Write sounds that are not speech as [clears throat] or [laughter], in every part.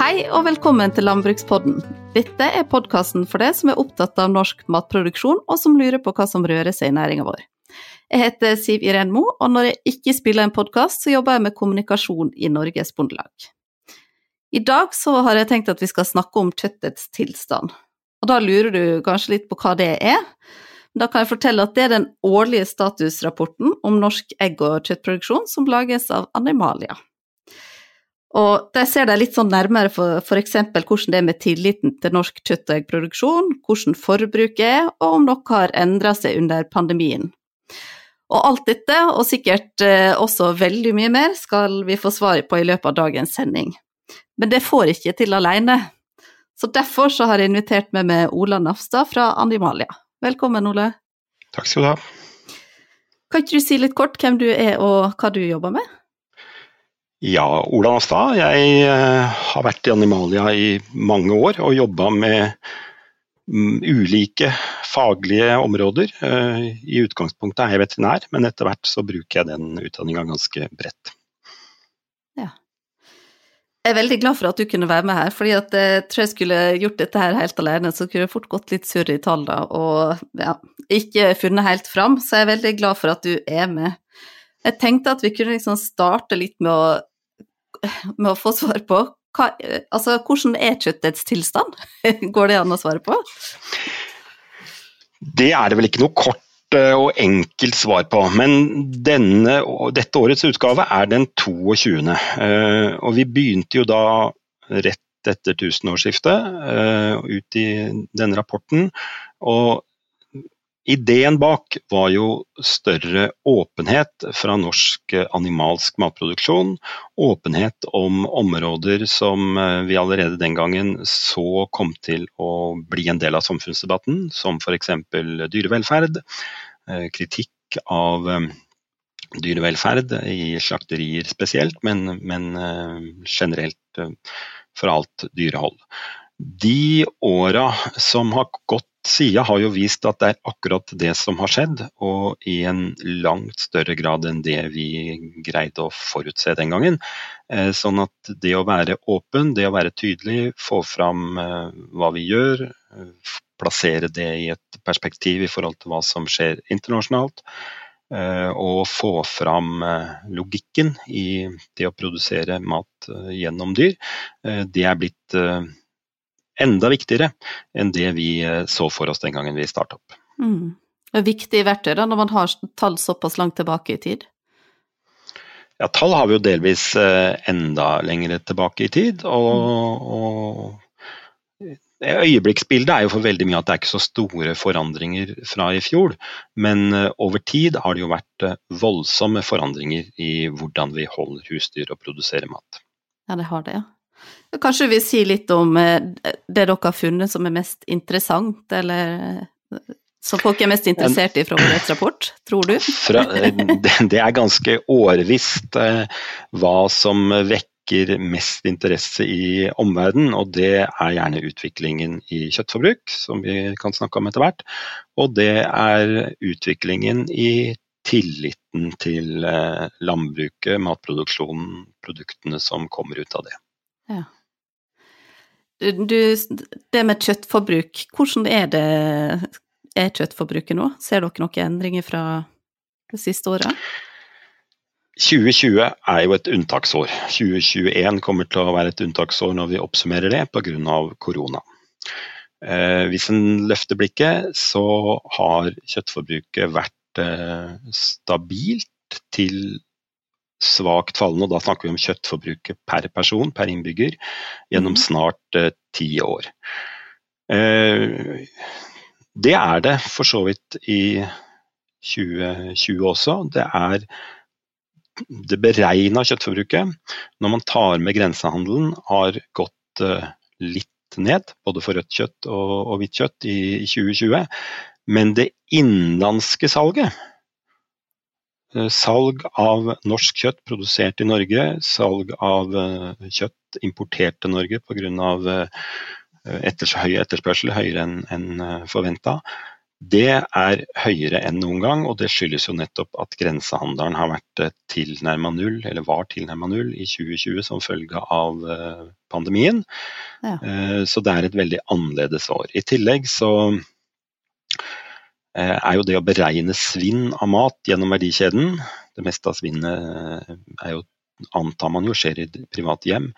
Hei og velkommen til Landbrukspodden. Dette er podkasten for deg som er opptatt av norsk matproduksjon, og som lurer på hva som rører seg i næringa vår. Jeg heter Siv Iren Mo, og når jeg ikke spiller en podkast, så jobber jeg med kommunikasjon i Norges Bondelag. I dag så har jeg tenkt at vi skal snakke om kjøttets tilstand. Og da lurer du kanskje litt på hva det er. Da kan jeg fortelle at det er den årlige statusrapporten om norsk egg- og kjøttproduksjon som lages av Animalia. Og de ser de litt sånn nærmere for f.eks. hvordan det er med tilliten til norsk kjøtt- og eggproduksjon, hvordan forbruket er, og om noe har endra seg under pandemien. Og alt dette, og sikkert eh, også veldig mye mer, skal vi få svar på i løpet av dagens sending. Men det får ikke til alene. Så derfor så har jeg invitert med meg Ola Nafstad fra Animalia. Velkommen, Ole. Takk skal du ha. Kan ikke du si litt kort hvem du er og hva du jobber med? Ja, Ola Nastad. Jeg uh, har vært i Animalia i mange år og jobba med um, ulike faglige områder. Uh, I utgangspunktet er jeg veterinær, men etter hvert så bruker jeg den utdanninga ganske bredt. Ja. Jeg er veldig glad for at du kunne være med her, fordi at jeg tror jeg skulle gjort dette her helt alene, så kunne jeg fort gått litt surr i tallene og ja, ikke funnet helt fram. Så jeg er veldig glad for at du er med. Jeg tenkte at vi kunne liksom starte litt med å, med å få svar på hva, altså, hvordan er kjøttets tilstand? [laughs] Går det an å svare på? Det er det vel ikke noe kort og enkelt svar på, men denne, dette årets utgave er den 22. Eh, og vi begynte jo da rett etter tusenårsskiftet eh, ut i denne rapporten. Og Ideen bak var jo større åpenhet fra norsk animalsk matproduksjon. Åpenhet om områder som eh, vi allerede den gangen så kom til å bli en del av samfunnsdebatten, som f.eks. dyrevelferd. Eh, kritikk av eh, dyrevelferd i slakterier spesielt, men, men generelt for alt dyrehold. De åra som har gått sida har jo vist at det er akkurat det som har skjedd, og i en langt større grad enn det vi greide å forutse den gangen. Eh, sånn at det å være åpen, det å være tydelig, få fram eh, hva vi gjør, eh, plassere det i et perspektiv i forhold til hva som skjer internasjonalt, og få fram logikken i det å produsere mat gjennom dyr, det er blitt enda viktigere enn det vi eh, så for oss den gangen vi starta opp. Mm. Er verktøy da, når man har tall såpass langt tilbake i tid? Ja, tall har vi jo delvis eh, enda lenger tilbake i tid. og, og Øyeblikksbildet er jo for veldig mye at det er ikke så store forandringer fra i fjor. Men eh, over tid har det jo vært voldsomme forandringer i hvordan vi holder husdyr og produserer mat. Ja, det har det, ja. Kanskje vi sier litt om eh, det dere har funnet som er mest interessant, eller eh, som folk er mest interessert i fra årets [clears throat] rapport, tror du? Fra, det er ganske årvisst eh, hva som vekker mest interesse i omverdenen, og det er gjerne utviklingen i kjøttforbruk, som vi kan snakke om etter hvert. Og det er utviklingen i tilliten til landbruket, matproduksjonen, produktene som kommer ut av det. Ja. Du, det med kjøttforbruk, hvordan er det er kjøttforbruket nå? Ser dere noen endringer fra det siste året? 2020 er jo et unntaksår. 2021 kommer til å være et unntaksår når vi oppsummerer det pga. korona. Eh, hvis en løfter blikket, så har kjøttforbruket vært eh, stabilt til svakt fallende, og da snakker vi om kjøttforbruket per person, per innbygger, gjennom mhm. snart eh, ti år. Eh, det er det for så vidt i 2020 også. Det er det beregna kjøttforbruket, når man tar med grensehandelen, har gått eh, litt ned, både for rødt kjøtt og, og hvitt kjøtt i, i 2020. Men det innenlandske salget salg av norsk kjøtt produsert i Norge, salg av eh, kjøtt importert til Norge pga. Eh, etters, høy etterspørsel, høyere enn en forventa. Det er høyere enn noen gang, og det skyldes jo nettopp at grensehandelen har vært eh, tilnærma null, eller var tilnærma null, i 2020 som følge av eh, pandemien. Ja. Eh, så det er et veldig annerledes år. I tillegg så er jo det å beregne svinn av mat gjennom verdikjeden Det meste av svinnet er jo antar man jo skjer i private hjem,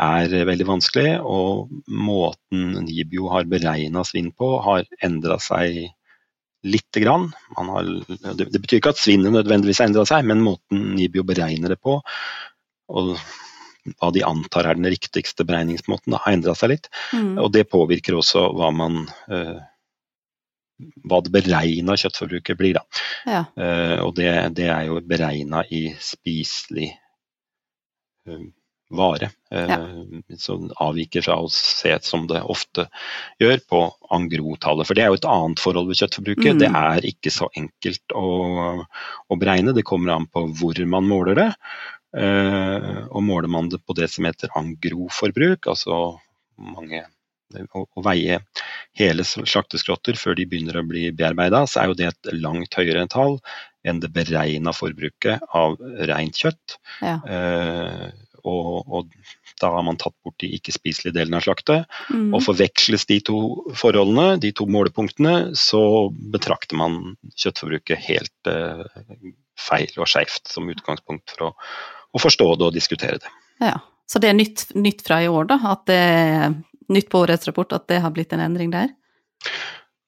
er veldig vanskelig. Og måten Nibio har beregna svinn på, har endra seg lite grann. Har, det, betyr ikke at svinnet nødvendigvis har endra seg, men måten Nibio beregner det på, og hva de antar er den riktigste beregningsmåten, har endra seg litt. Mm. Og det påvirker også hva man uh, hva det beregna kjøttforbruket blir. Da. Ja. Uh, og det, det, er jo beregna i spiselig uh, vare. Ja. Som avviker fra å se som det ofte gjør på angrotallet. For det er jo et annet forhold ved kjøttforbruket. Mm. Det er ikke så enkelt å, å, beregne. Det kommer an på hvor man måler det. Og måler man det på det som heter angroforbruk, altså mange å, å veie hele slakteskrotter før de begynner å bli bearbeida, så er jo det et langt høyere tall enn det beregna forbruket av rent kjøtt. Ja. Eh, og, og, da har man tatt bort de ikke-spiselige delene av slaktet. Mm. Og forveksles de to forholdene, de to målepunktene, så betrakter man kjøttforbruket helt eh, feil og skeivt som utgangspunkt for å, å, forstå det og diskutere det. Ja, Så det er nytt, nytt fra i år, da? At det nytt på årets rapport at det har blitt en endring der?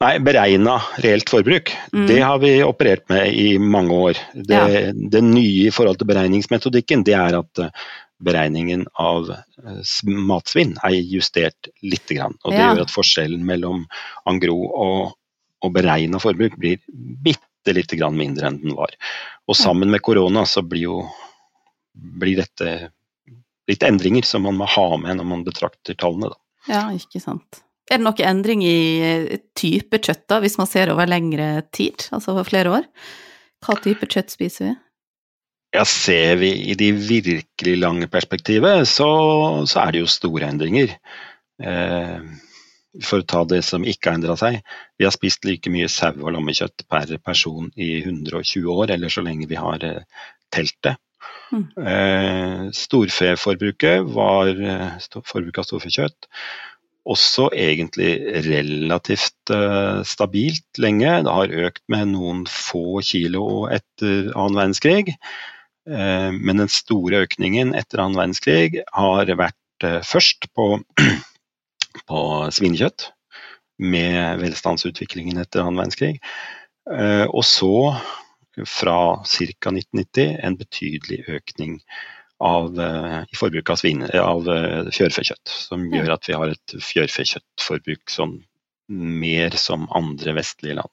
Nei, beregna reelt forbruk. Mm. Det har vi operert med i mange år. Det, ja. det, nye i forhold til beregningsmetodikken, det er at eh, beregningen av eh, matsvinn er justert litt. Og det ja. gjør at forskjellen mellom angro og, og beregna forbruk blir bitte lite grann mindre enn den var. Og sammen med korona så blir jo blir dette litt endringer som man må ha med når man betrakter tallene. Da. Ja, ikke sant. Er det noe endring i eh, type kjøtt, da, hvis man ser over lengre tid, altså over flere år? Hva type kjøtt spiser vi? Ja, Ser vi i de virkelig lange perspektivet, så, så er det jo store endringer. Eh, for å ta det som ikke har endra seg. Vi har spist like mye sau- og lammekjøtt per person i 120 år, eller så lenge vi har eh, telt det. Mm. Eh, storfeforbruket var forbruket forbruk av storfekjøtt også egentlig relativt eh, stabilt lenge. Det har økt med noen få kilo etter annen verdenskrig. Eh, men den store økningen etter annen verdenskrig har vært eh, først på, [clears throat] på svinekjøtt, med velstandsutviklingen etter annen verdenskrig. Eh, og så fra ca. 1990 en betydelig økning av, eh, i forbruket av, svin, av eh, fjørfekjøtt. Som gjør at vi har et fjørfekjøttforbruk som mer som andre vestlige land.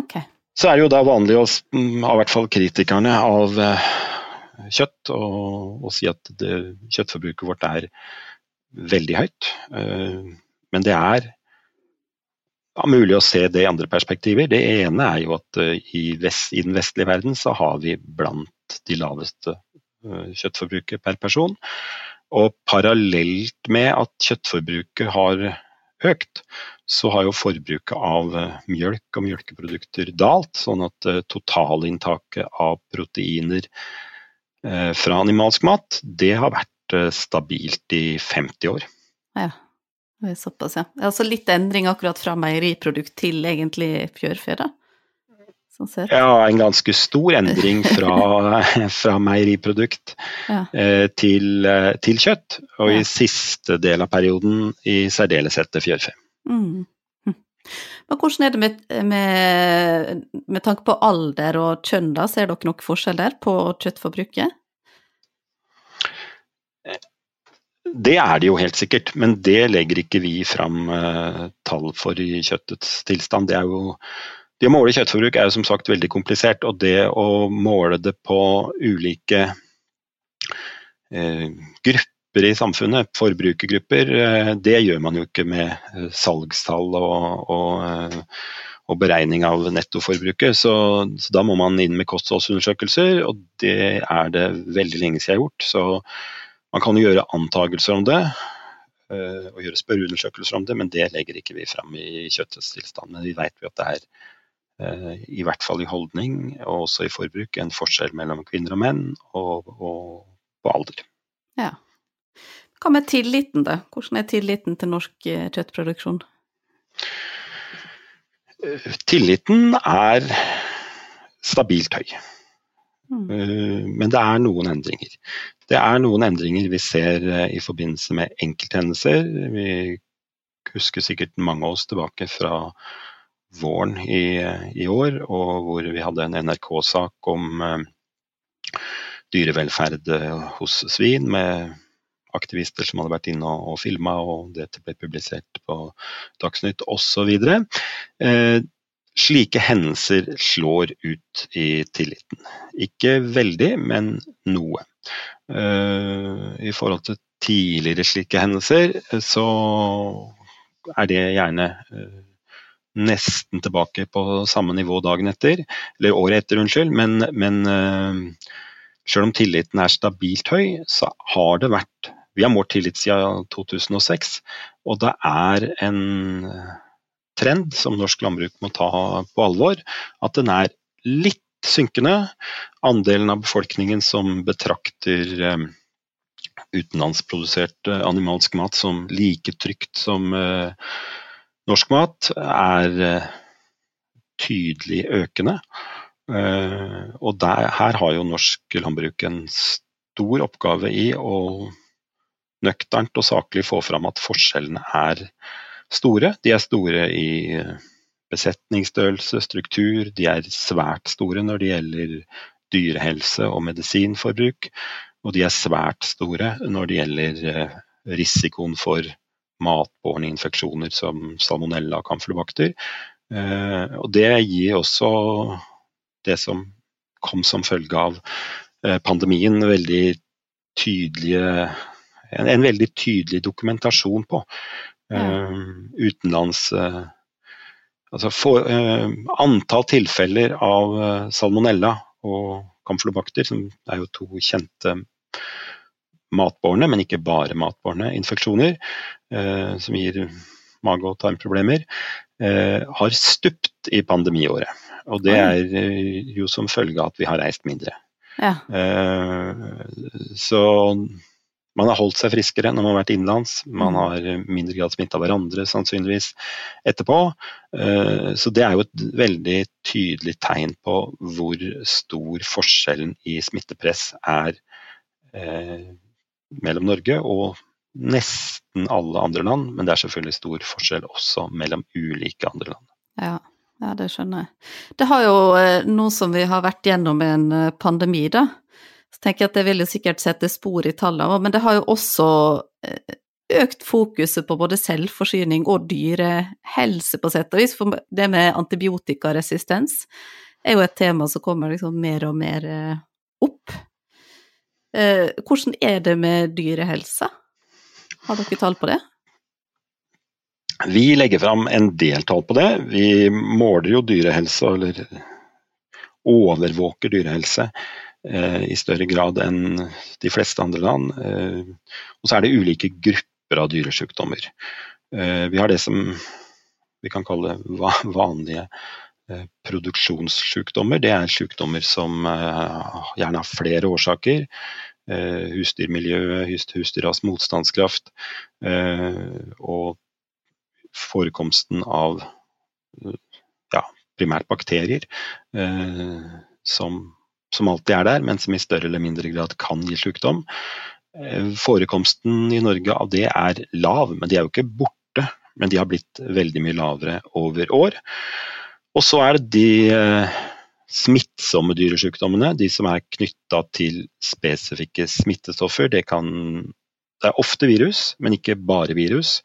Okay. Så er det jo da vanlig å, i hvert fall kritikerne av eh, kjøtt, å si at det, kjøttforbruket vårt er veldig høyt. Men det er ja, mulig å se det i andre perspektiver. Det ene er jo at uh, i, vest, i, den vestlige verden så har vi blant de laveste uh, kjøttforbruket per person. Og parallelt med at kjøttforbruket har økt, så har jo forbruket av uh, mjølk og mjølkeprodukter dalt. Sånn at totalinntaket av proteiner fra animalsk mat, det har vært stabilt i 50 år. Ja. Såpass, ja. Altså litt endring akkurat fra meieriprodukt til egentlig fjørfe, da? Sånn ja, en ganske stor endring fra, [laughs] fra meieriprodukt ja. eh, til, eh, til, kjøtt. Og ja. i siste del av perioden i særdeleshet til fjørfe. Mm. Hm. Men hvordan er det med, med, med tanke på alder og kjønn, da? Ser dere noen forskjell der på kjøttforbruket? Det er det jo helt sikkert, men det legger ikke vi fram uh, tall for i kjøttets tilstand. Det, jo, det å måle kjøttforbruk er jo som sagt veldig komplisert, og det å måle det på ulike uh, grupper i samfunnet, forbrukergrupper, uh, det gjør man jo ikke med salgstall og, og, og beregning av nettoforbruket. Så, så, da må man inn med kostholdsundersøkelser, og det er det veldig lenge siden jeg har gjort. Så man kan jo gjøre antakelser om det, og gjøre spørreundersøkelser om det, men det legger ikke vi fram i kjøttets tilstand. Men vi vet jo at det er, i hvert fall i holdning og også i forbruk, en forskjell mellom kvinner og menn, og, og på alder. Ja. Hva med tilliten, da? Hvordan er tilliten til norsk kjøttproduksjon? Tilliten er stabilt høy. Mm. Eh, men det er noen endringer. Det er noen endringer vi ser eh, i forbindelse med enkelthendelser. Vi husker sikkert mange av oss tilbake fra våren i, i år, og hvor vi hadde en NRK-sak om eh, dyrevelferd hos svin, med aktivister som hadde vært inne og, og filma, og dette ble publisert på Dagsnytt osv. Eh, Slike hendelser slår ut i tilliten. Ikke veldig, men noe. Uh, I forhold til tidligere slike hendelser, så er det gjerne uh, nesten tilbake på samme nivå dagen etter, eller året etter, unnskyld. Men, men selv om tilliten er stabilt høy, så har det vært Vi har målt tillit siden 2006, og det er en trend som norsk landbruk må ta på alvor. At den er litt synkende. Andelen av befolkningen som betrakter eh, utenlandsprodusert animalsk mat som like trygt som eh, norsk mat, er eh, tydelig økende. Og der, her har jo norsk landbruk en stor oppgave i å nøkternt og saklig få fram at forskjellene er store. De er store i eh, besetningsstørrelse, struktur. De er svært store når det gjelder dyrehelse og medisinforbruk. Og de er svært store når det gjelder eh, risikoen for matbårne infeksjoner som salmonella og kamflobakter. Eh, og det gir også det som kom som følge av pandemien, veldig tydelige en, en veldig tydelig dokumentasjon på Uh, utenlands uh, Altså for, uh, antall tilfeller av salmonella og kamflobakter, som er jo to kjente matbårne, men ikke bare matbårne infeksjoner, som gir mage- og tarmproblemer, har stupt i pandemiåret. Og det er jo som følge av at vi har reist mindre. Ja. Så man har holdt seg friskere når man har vært innenlands. Man mm. har mindre grad smitta hverandre sannsynligvis etterpå. Eh, så det er jo et veldig tydelig tegn på hvor stor forskjellen i smittepress er eh, mellom Norge og nesten alle andre land. Men det er selvfølgelig stor forskjell også mellom ulike andre land. Ja. Ja, det skjønner jeg. Det har jo, eh, nå som vi har vært gjennom en pandemi, da, så tenker jeg at det vil jo sikkert sette spor i tallene, men det har jo også eh, økt fokuset på både selvforsyning og dyrehelse, på sett og vis. For det med antibiotikaresistens er jo et tema som kommer liksom mer og mer eh, opp. Eh, hvordan er det med dyrehelse? Har dere tall på det? Vi legger fram en del tall på det. Vi måler jo dyrehelse, eller overvåker dyrehelse Eh, i større grad enn de fleste andre land. Eh, og så er det ulike grupper av dyresykdommer. Eh, vi har det som vi kan kalle vanlige produksjonssykdommer. Det er sykdommer som gjerne har flere årsaker. Husdyrmiljøet, husdyras motstandskraft og forekomsten av ja, primært bakterier som som alltid er der, men som i større eller mindre grad kan gi sykdom. Eh, forekomsten i Norge av det er lav, men de er jo ikke borte. Men de har blitt veldig mye lavere over år. Og så er det de eh, smittsomme dyresykdommene, de som er knytta til spesifikke smittestoffer. Det, kan, det er ofte virus, men ikke bare virus.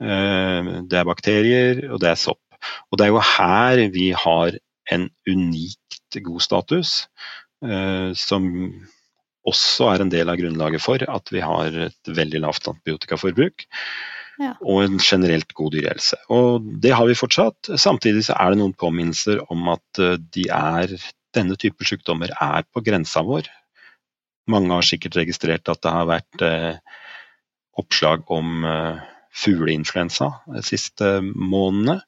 Eh, det er bakterier, og det er sopp. Og det er jo her vi har en unikt god status. Eh, som også er en del av grunnlaget for at vi har et veldig lavt antibiotikaforbruk. Ja. Og en generelt god dyrehelse. Og det har vi fortsatt. Samtidig så er det noen påminnelser om at eh, de er, denne type sykdommer er på grensa vår. Mange har sikkert registrert at det har vært eh, oppslag om fugleinfluensa de siste månedene.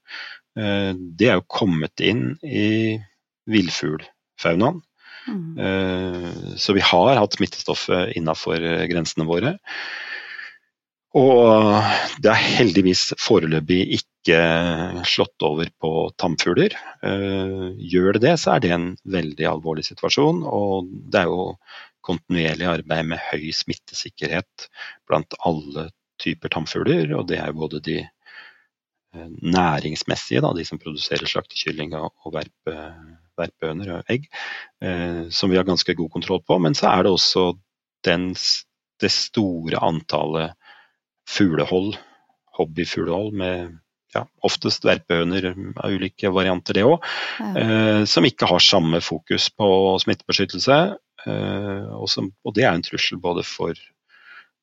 Det er jo kommet inn i villfuglfaunaen. Mm. Så vi har hatt smittestoffet innafor grensene våre. Og det er heldigvis foreløpig ikke slått over på tamfugler. Eh, gjør det det, så er det en veldig alvorlig situasjon. Og det er jo kontinuerlig arbeid med høy smittesikkerhet blant alle typer tamfugler. Og det er jo både de eh, næringsmessige, da, de som produserer slaktekylling og verpe, verpehøner og egg, eh, som vi har ganske god kontroll på. Men så er det også den, det store antallet fuglehold, hobbyfuglehold med ja, oftest verpehøner av ulike varianter, det òg, ja. eh, som ikke har samme fokus på smittebeskyttelse. Eh, og, som, og, det er en trussel både for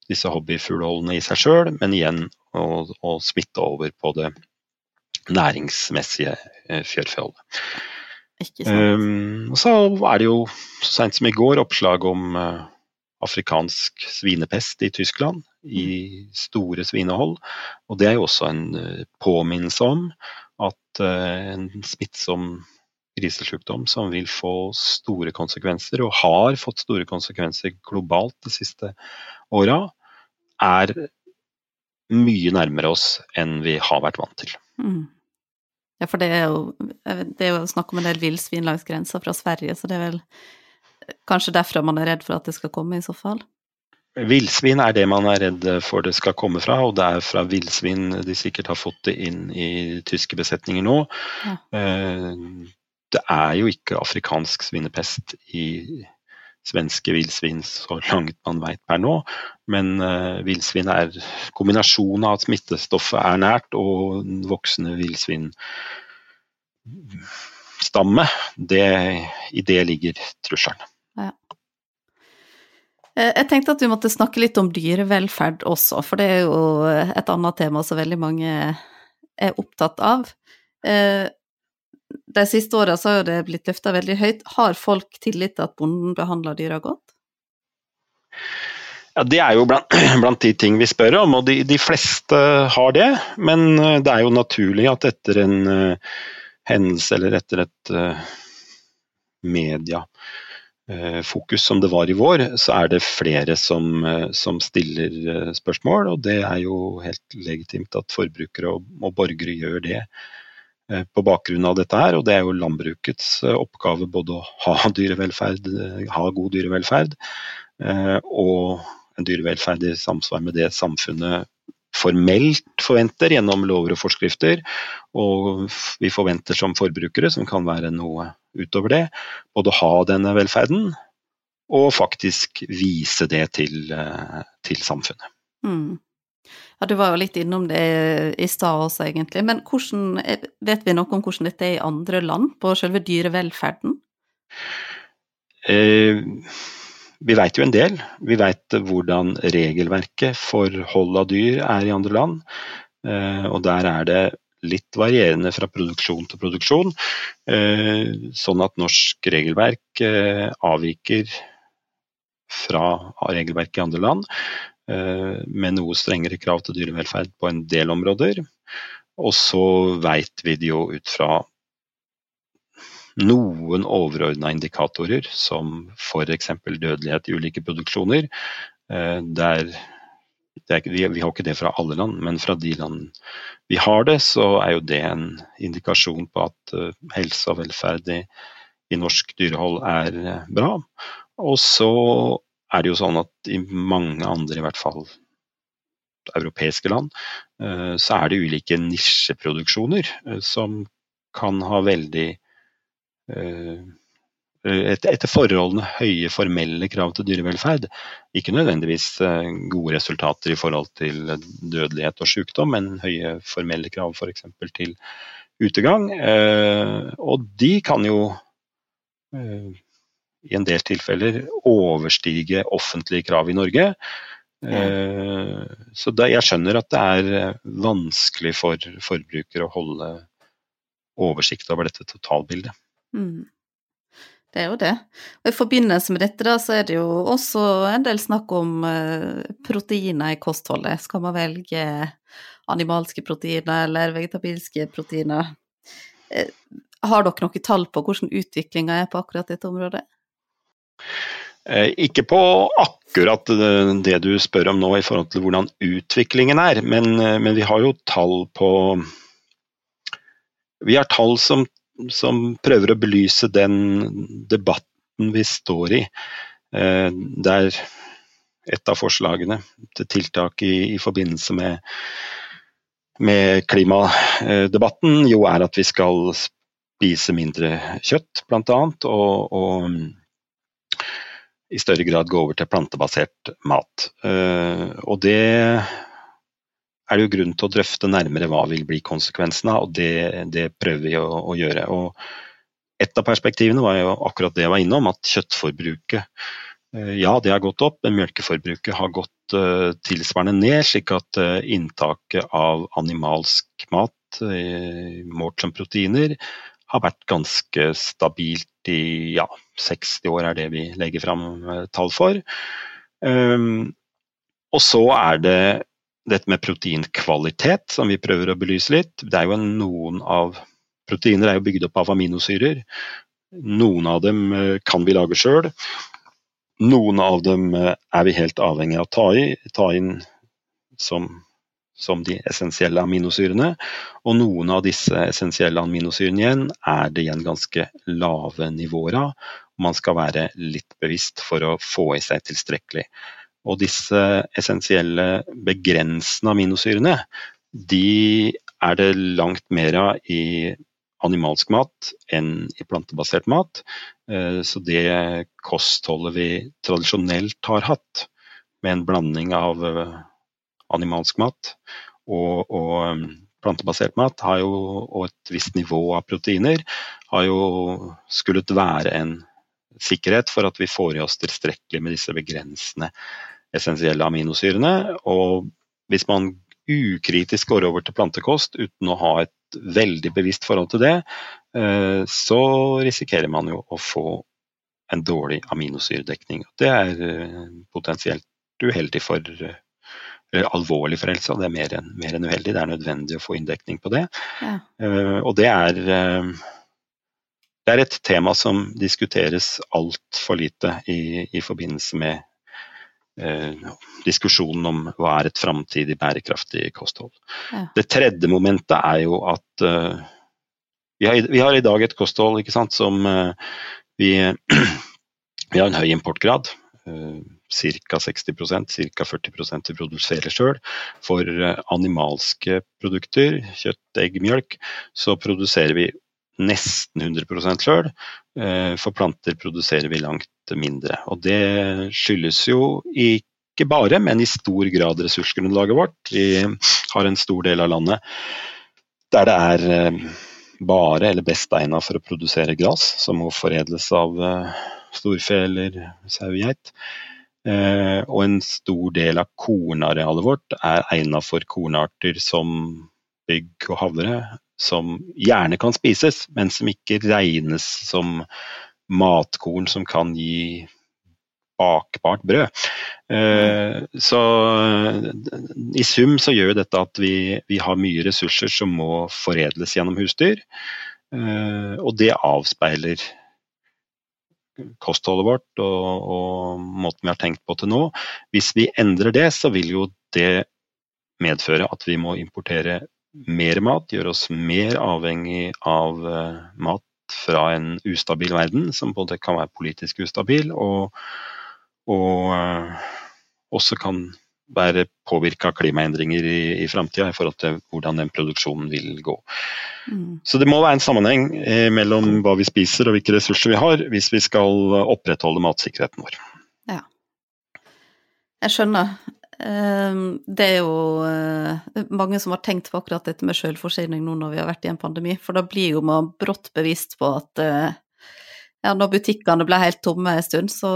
disse hobbyfugleholdene i seg sjøl, men igjen å, smitte over på det næringsmessige eh, fjørfeholdet. Um, og så er det jo så seint som i går oppslag om uh, afrikansk svinepest i Tyskland i store svinehold. Og det er jo også en uh, påminnelse om at uh, en smittsom grisesjukdom som vil få store konsekvenser, og har fått store konsekvenser globalt de siste åra, er mye nærmere oss enn vi har vært vant til. Mm. Ja, for det er, jo, det er jo snakk om en del villsvin langs grensa fra Sverige, så det er vel kanskje derfra man er redd for at det skal komme, i så fall? Villsvin er det man er redd for det skal komme fra, og det er fra villsvin de sikkert har fått det inn i tyske besetninger nå. Ja. Eh, det er jo ikke afrikansk svinepest i svenske villsvin så langt man vet per nå, men uh, villsvin er kombinasjonen av at smittestoffet er nært og den voksne villsvinstamme. I det ligger trusselen. Ja. Eh, jeg tenkte at vi måtte snakke litt om dyrevelferd også, for det er jo et annet tema som veldig mange er opptatt av. Eh, de siste åra har det blitt løfta veldig høyt. Har folk tillit til at bonden behandler dyra godt? Ja, Det er jo blant, [clears throat] blant, de ting vi spør om, og de, de, fleste har det. Men eh, det er jo naturlig at etter en uh, hendelse eller etter et uh, mediefokus uh, som det var i vår, så er det flere som, eh, som, stiller eh, spørsmål. Og det er jo helt legitimt at forbrukere og, og, borgere gjør det på bakgrunn av dette her. Og det er jo landbrukets oppgave både å ha dyrevelferd, ha god dyrevelferd, og en dyrevelferd i samsvar med det samfunnet formelt forventer gjennom lover og forskrifter. Og vi forventer som forbrukere, som kan være noe utover det, både å ha denne velferden og faktisk vise det til, eh, til samfunnet. Mm. Ja, Du var jo litt innom det i stad også, egentlig. Men hvordan, vet vi noe om hvordan dette er i andre land, på selve dyrevelferden? Eh, vi veit jo en del. Vi veit hvordan regelverket for hold av dyr er i andre land. Eh, og der er det litt varierende fra produksjon til produksjon. Eh, sånn at norsk regelverk eh, avviker fra regelverket i andre land. Med noe strengere krav til dyrevelferd på en del områder. Og så veit vi det jo ut fra noen overordna indikatorer, som f.eks. dødelighet i ulike produksjoner. Eh, der, er, vi, har ikke det fra alle land, men fra de land vi har det, så er jo det en indikasjon på at uh, helse og velferd i, i, norsk dyrehold er bra. Og så er det jo sånn at i mange andre, i hvert fall europeiske land, uh, så er det ulike nisjeproduksjoner som kan ha veldig Eh, etter forholdene høye formelle krav til dyrevelferd. Ikke nødvendigvis eh, gode resultater i forhold til dødelighet og sykdom, men høye formelle krav f.eks. til utegang. Eh, og de kan jo i en del tilfeller overstige offentlige krav i Norge. Så jeg skjønner at det er vanskelig for forbrukere å holde oversikt over dette totalbildet. Mm. Det er jo det. Og I forbindelse med dette da, så er det jo også en del snakk om uh, proteiner i kostholdet. Skal man velge animalske proteiner eller vegetabilske proteiner? Har dere noen tall på hvordan utviklinga er på akkurat dette området? Eh, ikke på akkurat det du spør om nå i forhold til hvordan utviklingen er, men, men vi har jo tall på Vi har tall som som prøver å belyse den debatten vi står i. Det der et av forslagene til tiltak i, i forbindelse med, med, klimadebatten jo er at vi skal spise mindre kjøtt, bl.a. Og, og i større grad gå over til plantebasert mat. Eh, og det er det jo grunn til å drøfte nærmere hva vil bli konsekvensene av, og det, det, prøver vi å, å, gjøre. Og et av perspektivene var jo akkurat det jeg var innom, at kjøttforbruket eh, ja, det har gått opp, men melkeforbruket har gått uh, tilsvarende ned, slik at inntaket av animalsk mat målt som proteiner har vært ganske stabilt i ja, 60 år, er det vi legger fram tall for. Um, og så er det dette med proteinkvalitet, som vi prøver å belyse litt. Det er jo noen av Proteiner er jo bygd opp av aminosyrer. Noen av dem eh, kan vi lage sjøl. Noen av dem eh, er vi helt avhengig av å ta, i, ta inn som, som, de essensielle aminosyrene. Og noen av disse essensielle aminosyrene igjen er det igjen ganske lave nivåer av. Man skal være litt bevisst for å få i seg tilstrekkelig. Og disse essensielle begrensende aminosyrene, de er det langt mer av i animalsk mat enn i plantebasert mat. Eh, så det kostholdet vi tradisjonelt har hatt, med en blanding av eh, animalsk mat og, og eh, plantebasert mat, jo, og et visst nivå av proteiner, har jo skullet være en sikkerhet for at vi får i oss tilstrekkelig med disse begrensende essensielle aminosyrene. Og hvis man ukritisk går over til plantekost uten å ha et veldig bevisst forhold til det, eh, så risikerer man jo å få en dårlig aminosyredekning. Det er eh, potensielt uheldig for eller alvorlig for helsa, det er mer enn, mer enn, uheldig. Det er nødvendig å få inndekning på det. Ja. Uh, og det er, uh, det er et tema som diskuteres altfor lite i, i forbindelse med eh, diskusjonen om hva er et framtidig bærekraftig kosthold. Ja. Det tredje momentet er jo at eh, vi, har, vi, har, i dag et kosthold sant, som eh, vi, [clears throat] vi, har en høy importgrad. Eh, ca. 60% ca. 40 vi produserer sjøl. For eh, animalske produkter, kjøtt, egg, mjølk, så produserer vi nesten 100 sjøl. Eh, for planter produserer vi langt mindre. Og det skyldes jo ikke bare, men i stor grad ressursgrunnlaget vårt. Vi har en stor del av landet der det er eh, bare eller best egnet for å produsere gress, som må foredles av storfe eller sauegeit. Og en stor del av kornarealet vårt er egnet for kornarter som bygg og havre, som gjerne kan spises, men som ikke regnes som matkorn som kan gi bakbart brød. Eh, så i sum så gjør dette at vi, vi har mye ressurser som må foredles gjennom husdyr. Eh, og det avspeiler kostholdet vårt og, og, måten vi har tenkt på til nå. Hvis vi endrer det, så vil jo det medføre at vi må importere mer mat, gjøre oss mer avhengig av uh, mat fra en ustabil verden, som både kan være politisk ustabil og, og uh, også kan være påvirka av klimaendringer i, i framtida i forhold til hvordan den produksjonen vil gå. Mm. Så det må være en sammenheng eh, mellom hva vi spiser og hvilke ressurser vi har, hvis vi skal opprettholde matsikkerheten vår. Ja. Jeg skjønner. Ehm, det er jo eh, mange som har tenkt på akkurat dette med selvforsyning nå når vi har vært i en pandemi, for da blir jo man brått bevisst på at eh, ja, når butikkene ble helt tomme en stund, så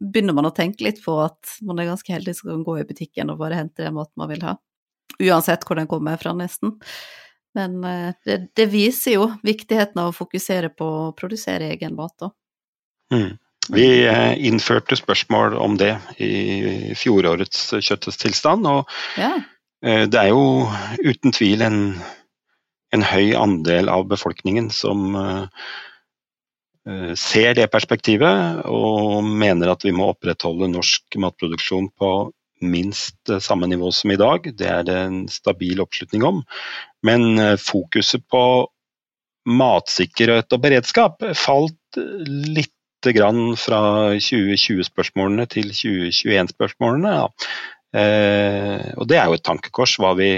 begynner man å tenke litt på at man er ganske heldig som kan gå i butikken og bare hente den maten man vil ha. Uansett hvor den kommer fra, nesten. Men eh, det, det viser jo viktigheten av å fokusere på å produsere egen mat, da. Mm. Vi eh, innførte spørsmål om det i fjorårets kjøttets tilstand. Og ja. Eh, det er jo uten tvil en, en høy andel av befolkningen som ser det perspektivet og mener at vi må opprettholde norsk matproduksjon på minst samme nivå som i dag. Det er det en stabil oppslutning om. Men fokuset på matsikkerhet og beredskap falt litt grann fra 2020-spørsmålene til 2021-spørsmålene. Ja. Eh, og det er jo et tankekors, hva vi,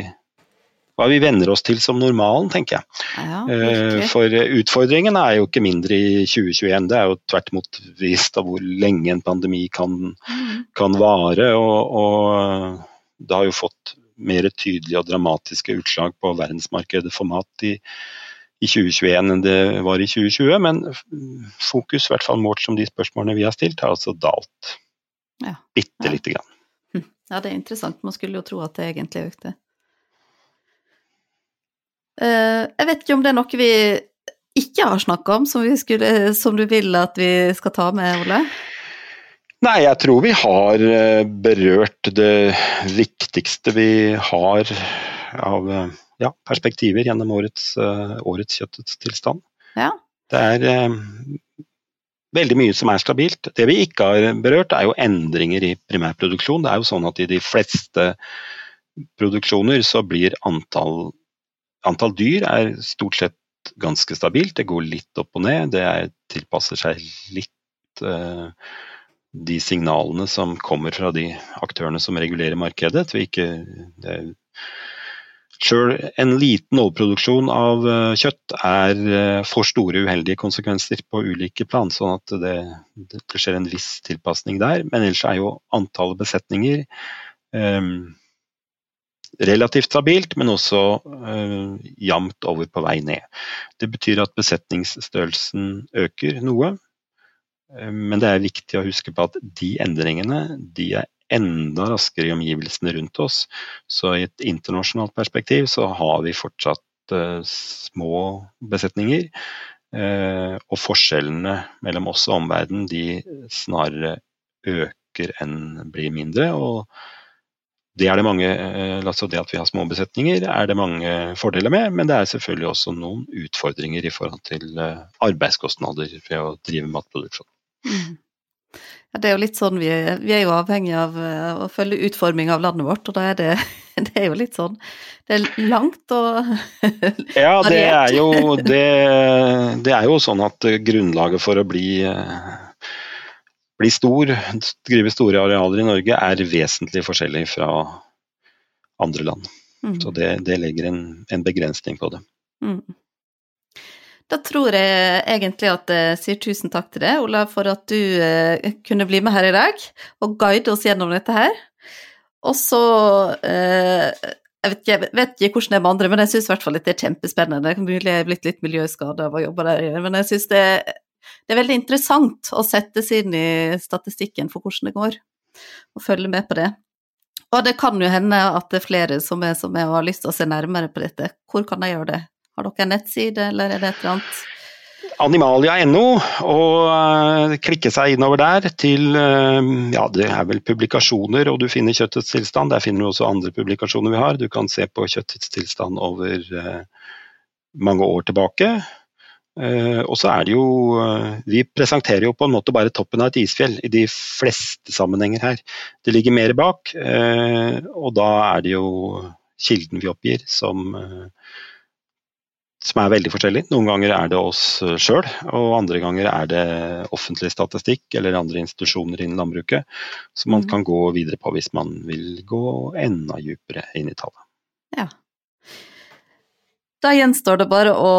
hva vi venner oss til som normalen, tenker jeg. Ja, eh, for utfordringen er jo ikke mindre i 2021, det er jo tvert imot vist av hvor lenge en pandemi kan, mm. kan vare. Og, og, det har jo fått mer tydelige og dramatiske utslag på verdensmarkedet for mat i i 2021 enn det var i 2020, men fokus, i hvert fall målt som de spørsmålene vi har stilt, har altså dalt ja. bitte lite grann. Hm. Ja, det er interessant. Man skulle jo tro at det egentlig økte. Eh, jeg vet ikke om det er noe vi ikke har snakka om, som, skulle, som, du vil at vi skal ta med, Ole? Nei, jeg tror vi har eh, berørt det viktigste vi har av eh, ja, perspektiver gjennom årets, uh, årets kjøttets tilstand. Ja. Det er veldig mye som er stabilt. Det vi ikke har berørt, er jo endringer i primærproduksjon. Det er jo sånn at i de fleste produksjoner så blir antall, antall dyr er stort sett ganske stabilt. Det går litt opp og ned. Det er, tilpasser seg litt uh, de signalene som kommer fra de aktørene som regulerer markedet. Vi ikke, Sjøl en liten overproduksjon av eh, kjøtt er eh, for store uheldige konsekvenser på ulike plan, sånn at det, det skjer en viss tilpasning der. Men ellers er jo antallet besetninger um, relativt stabilt, men også uh, jevnt over på vei ned. Det betyr at besetningsstørrelsen øker noe, men det er viktig å huske på at de endringene de er enda raskere i omgivelsene rundt oss. Så i et internasjonalt perspektiv så har vi fortsatt uh, små besetninger. Uh, og forskjellene mellom oss og omverdenen de snarere øker enn blir mindre. og det er det mange, altså det at vi har små besetninger, er det mange fordeler med, men det er selvfølgelig også noen utfordringer i forhold til arbeidskostnader ved å drive matproduksjon. Mm. Ja, det er jo litt sånn, vi er, vi er jo avhengig av uh, å følge utforming av landet vårt, og da er det, [laughs] det er jo litt sånn Det er langt og Ja, det er, jo, det, det er jo sånn at grunnlaget for å bli, bli stor, drive store arealer i Norge, er vesentlig forskjellig fra andre land. Mm. Så det, det legger en, en, begrensning på det. Mm. Da tror jeg egentlig at jeg sier tusen takk til deg, Olav, for at du eh, kunne bli med her i dag og guide oss gjennom dette her. Og så eh, jeg, vet ikke, jeg vet ikke hvordan det er med andre, men jeg syns i hvert fall at det er kjempespennende. Det er mulig jeg er blitt litt miljøskada av å jobbe der, men jeg syns det, det, er veldig interessant å sette seg inn i statistikken for hvordan det går, og følge med på det. Og det kan jo hende at det er flere som er som jeg har lyst til å se nærmere på dette. Hvor kan jeg gjøre det? Har dere en nettside, eller er det et eller annet? Animalia.no, og uh, klikke seg innover der til uh, ja, det er vel publikasjoner, og du finner Kjøttets tilstand. Der finner du også andre publikasjoner vi har. Du kan se på Kjøttets tilstand over uh, mange år tilbake. Og så er det jo Vi presenterer jo på en måte bare toppen av et isfjell i de fleste sammenhenger her. Det ligger mer bak, og da er det jo kilden vi oppgir som som er veldig forskjellig. Noen ganger er det oss eh, sjøl, og andre ganger er det offentlig statistikk eller andre institusjoner innen landbruket som man mm. kan gå videre på hvis man vil gå enda dypere inn i tallet. Ja. Da gjenstår det bare å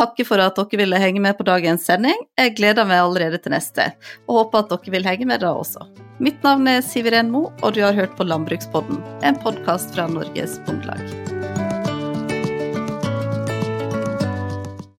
takke for at dere ville henge med på dagens sending. Jeg gleder meg allerede til neste, og håper at dere vil henge med da også. Mitt navn er Siv Mo, og du har hørt på Landbrukspodden, en podkast fra Norges Bondelag.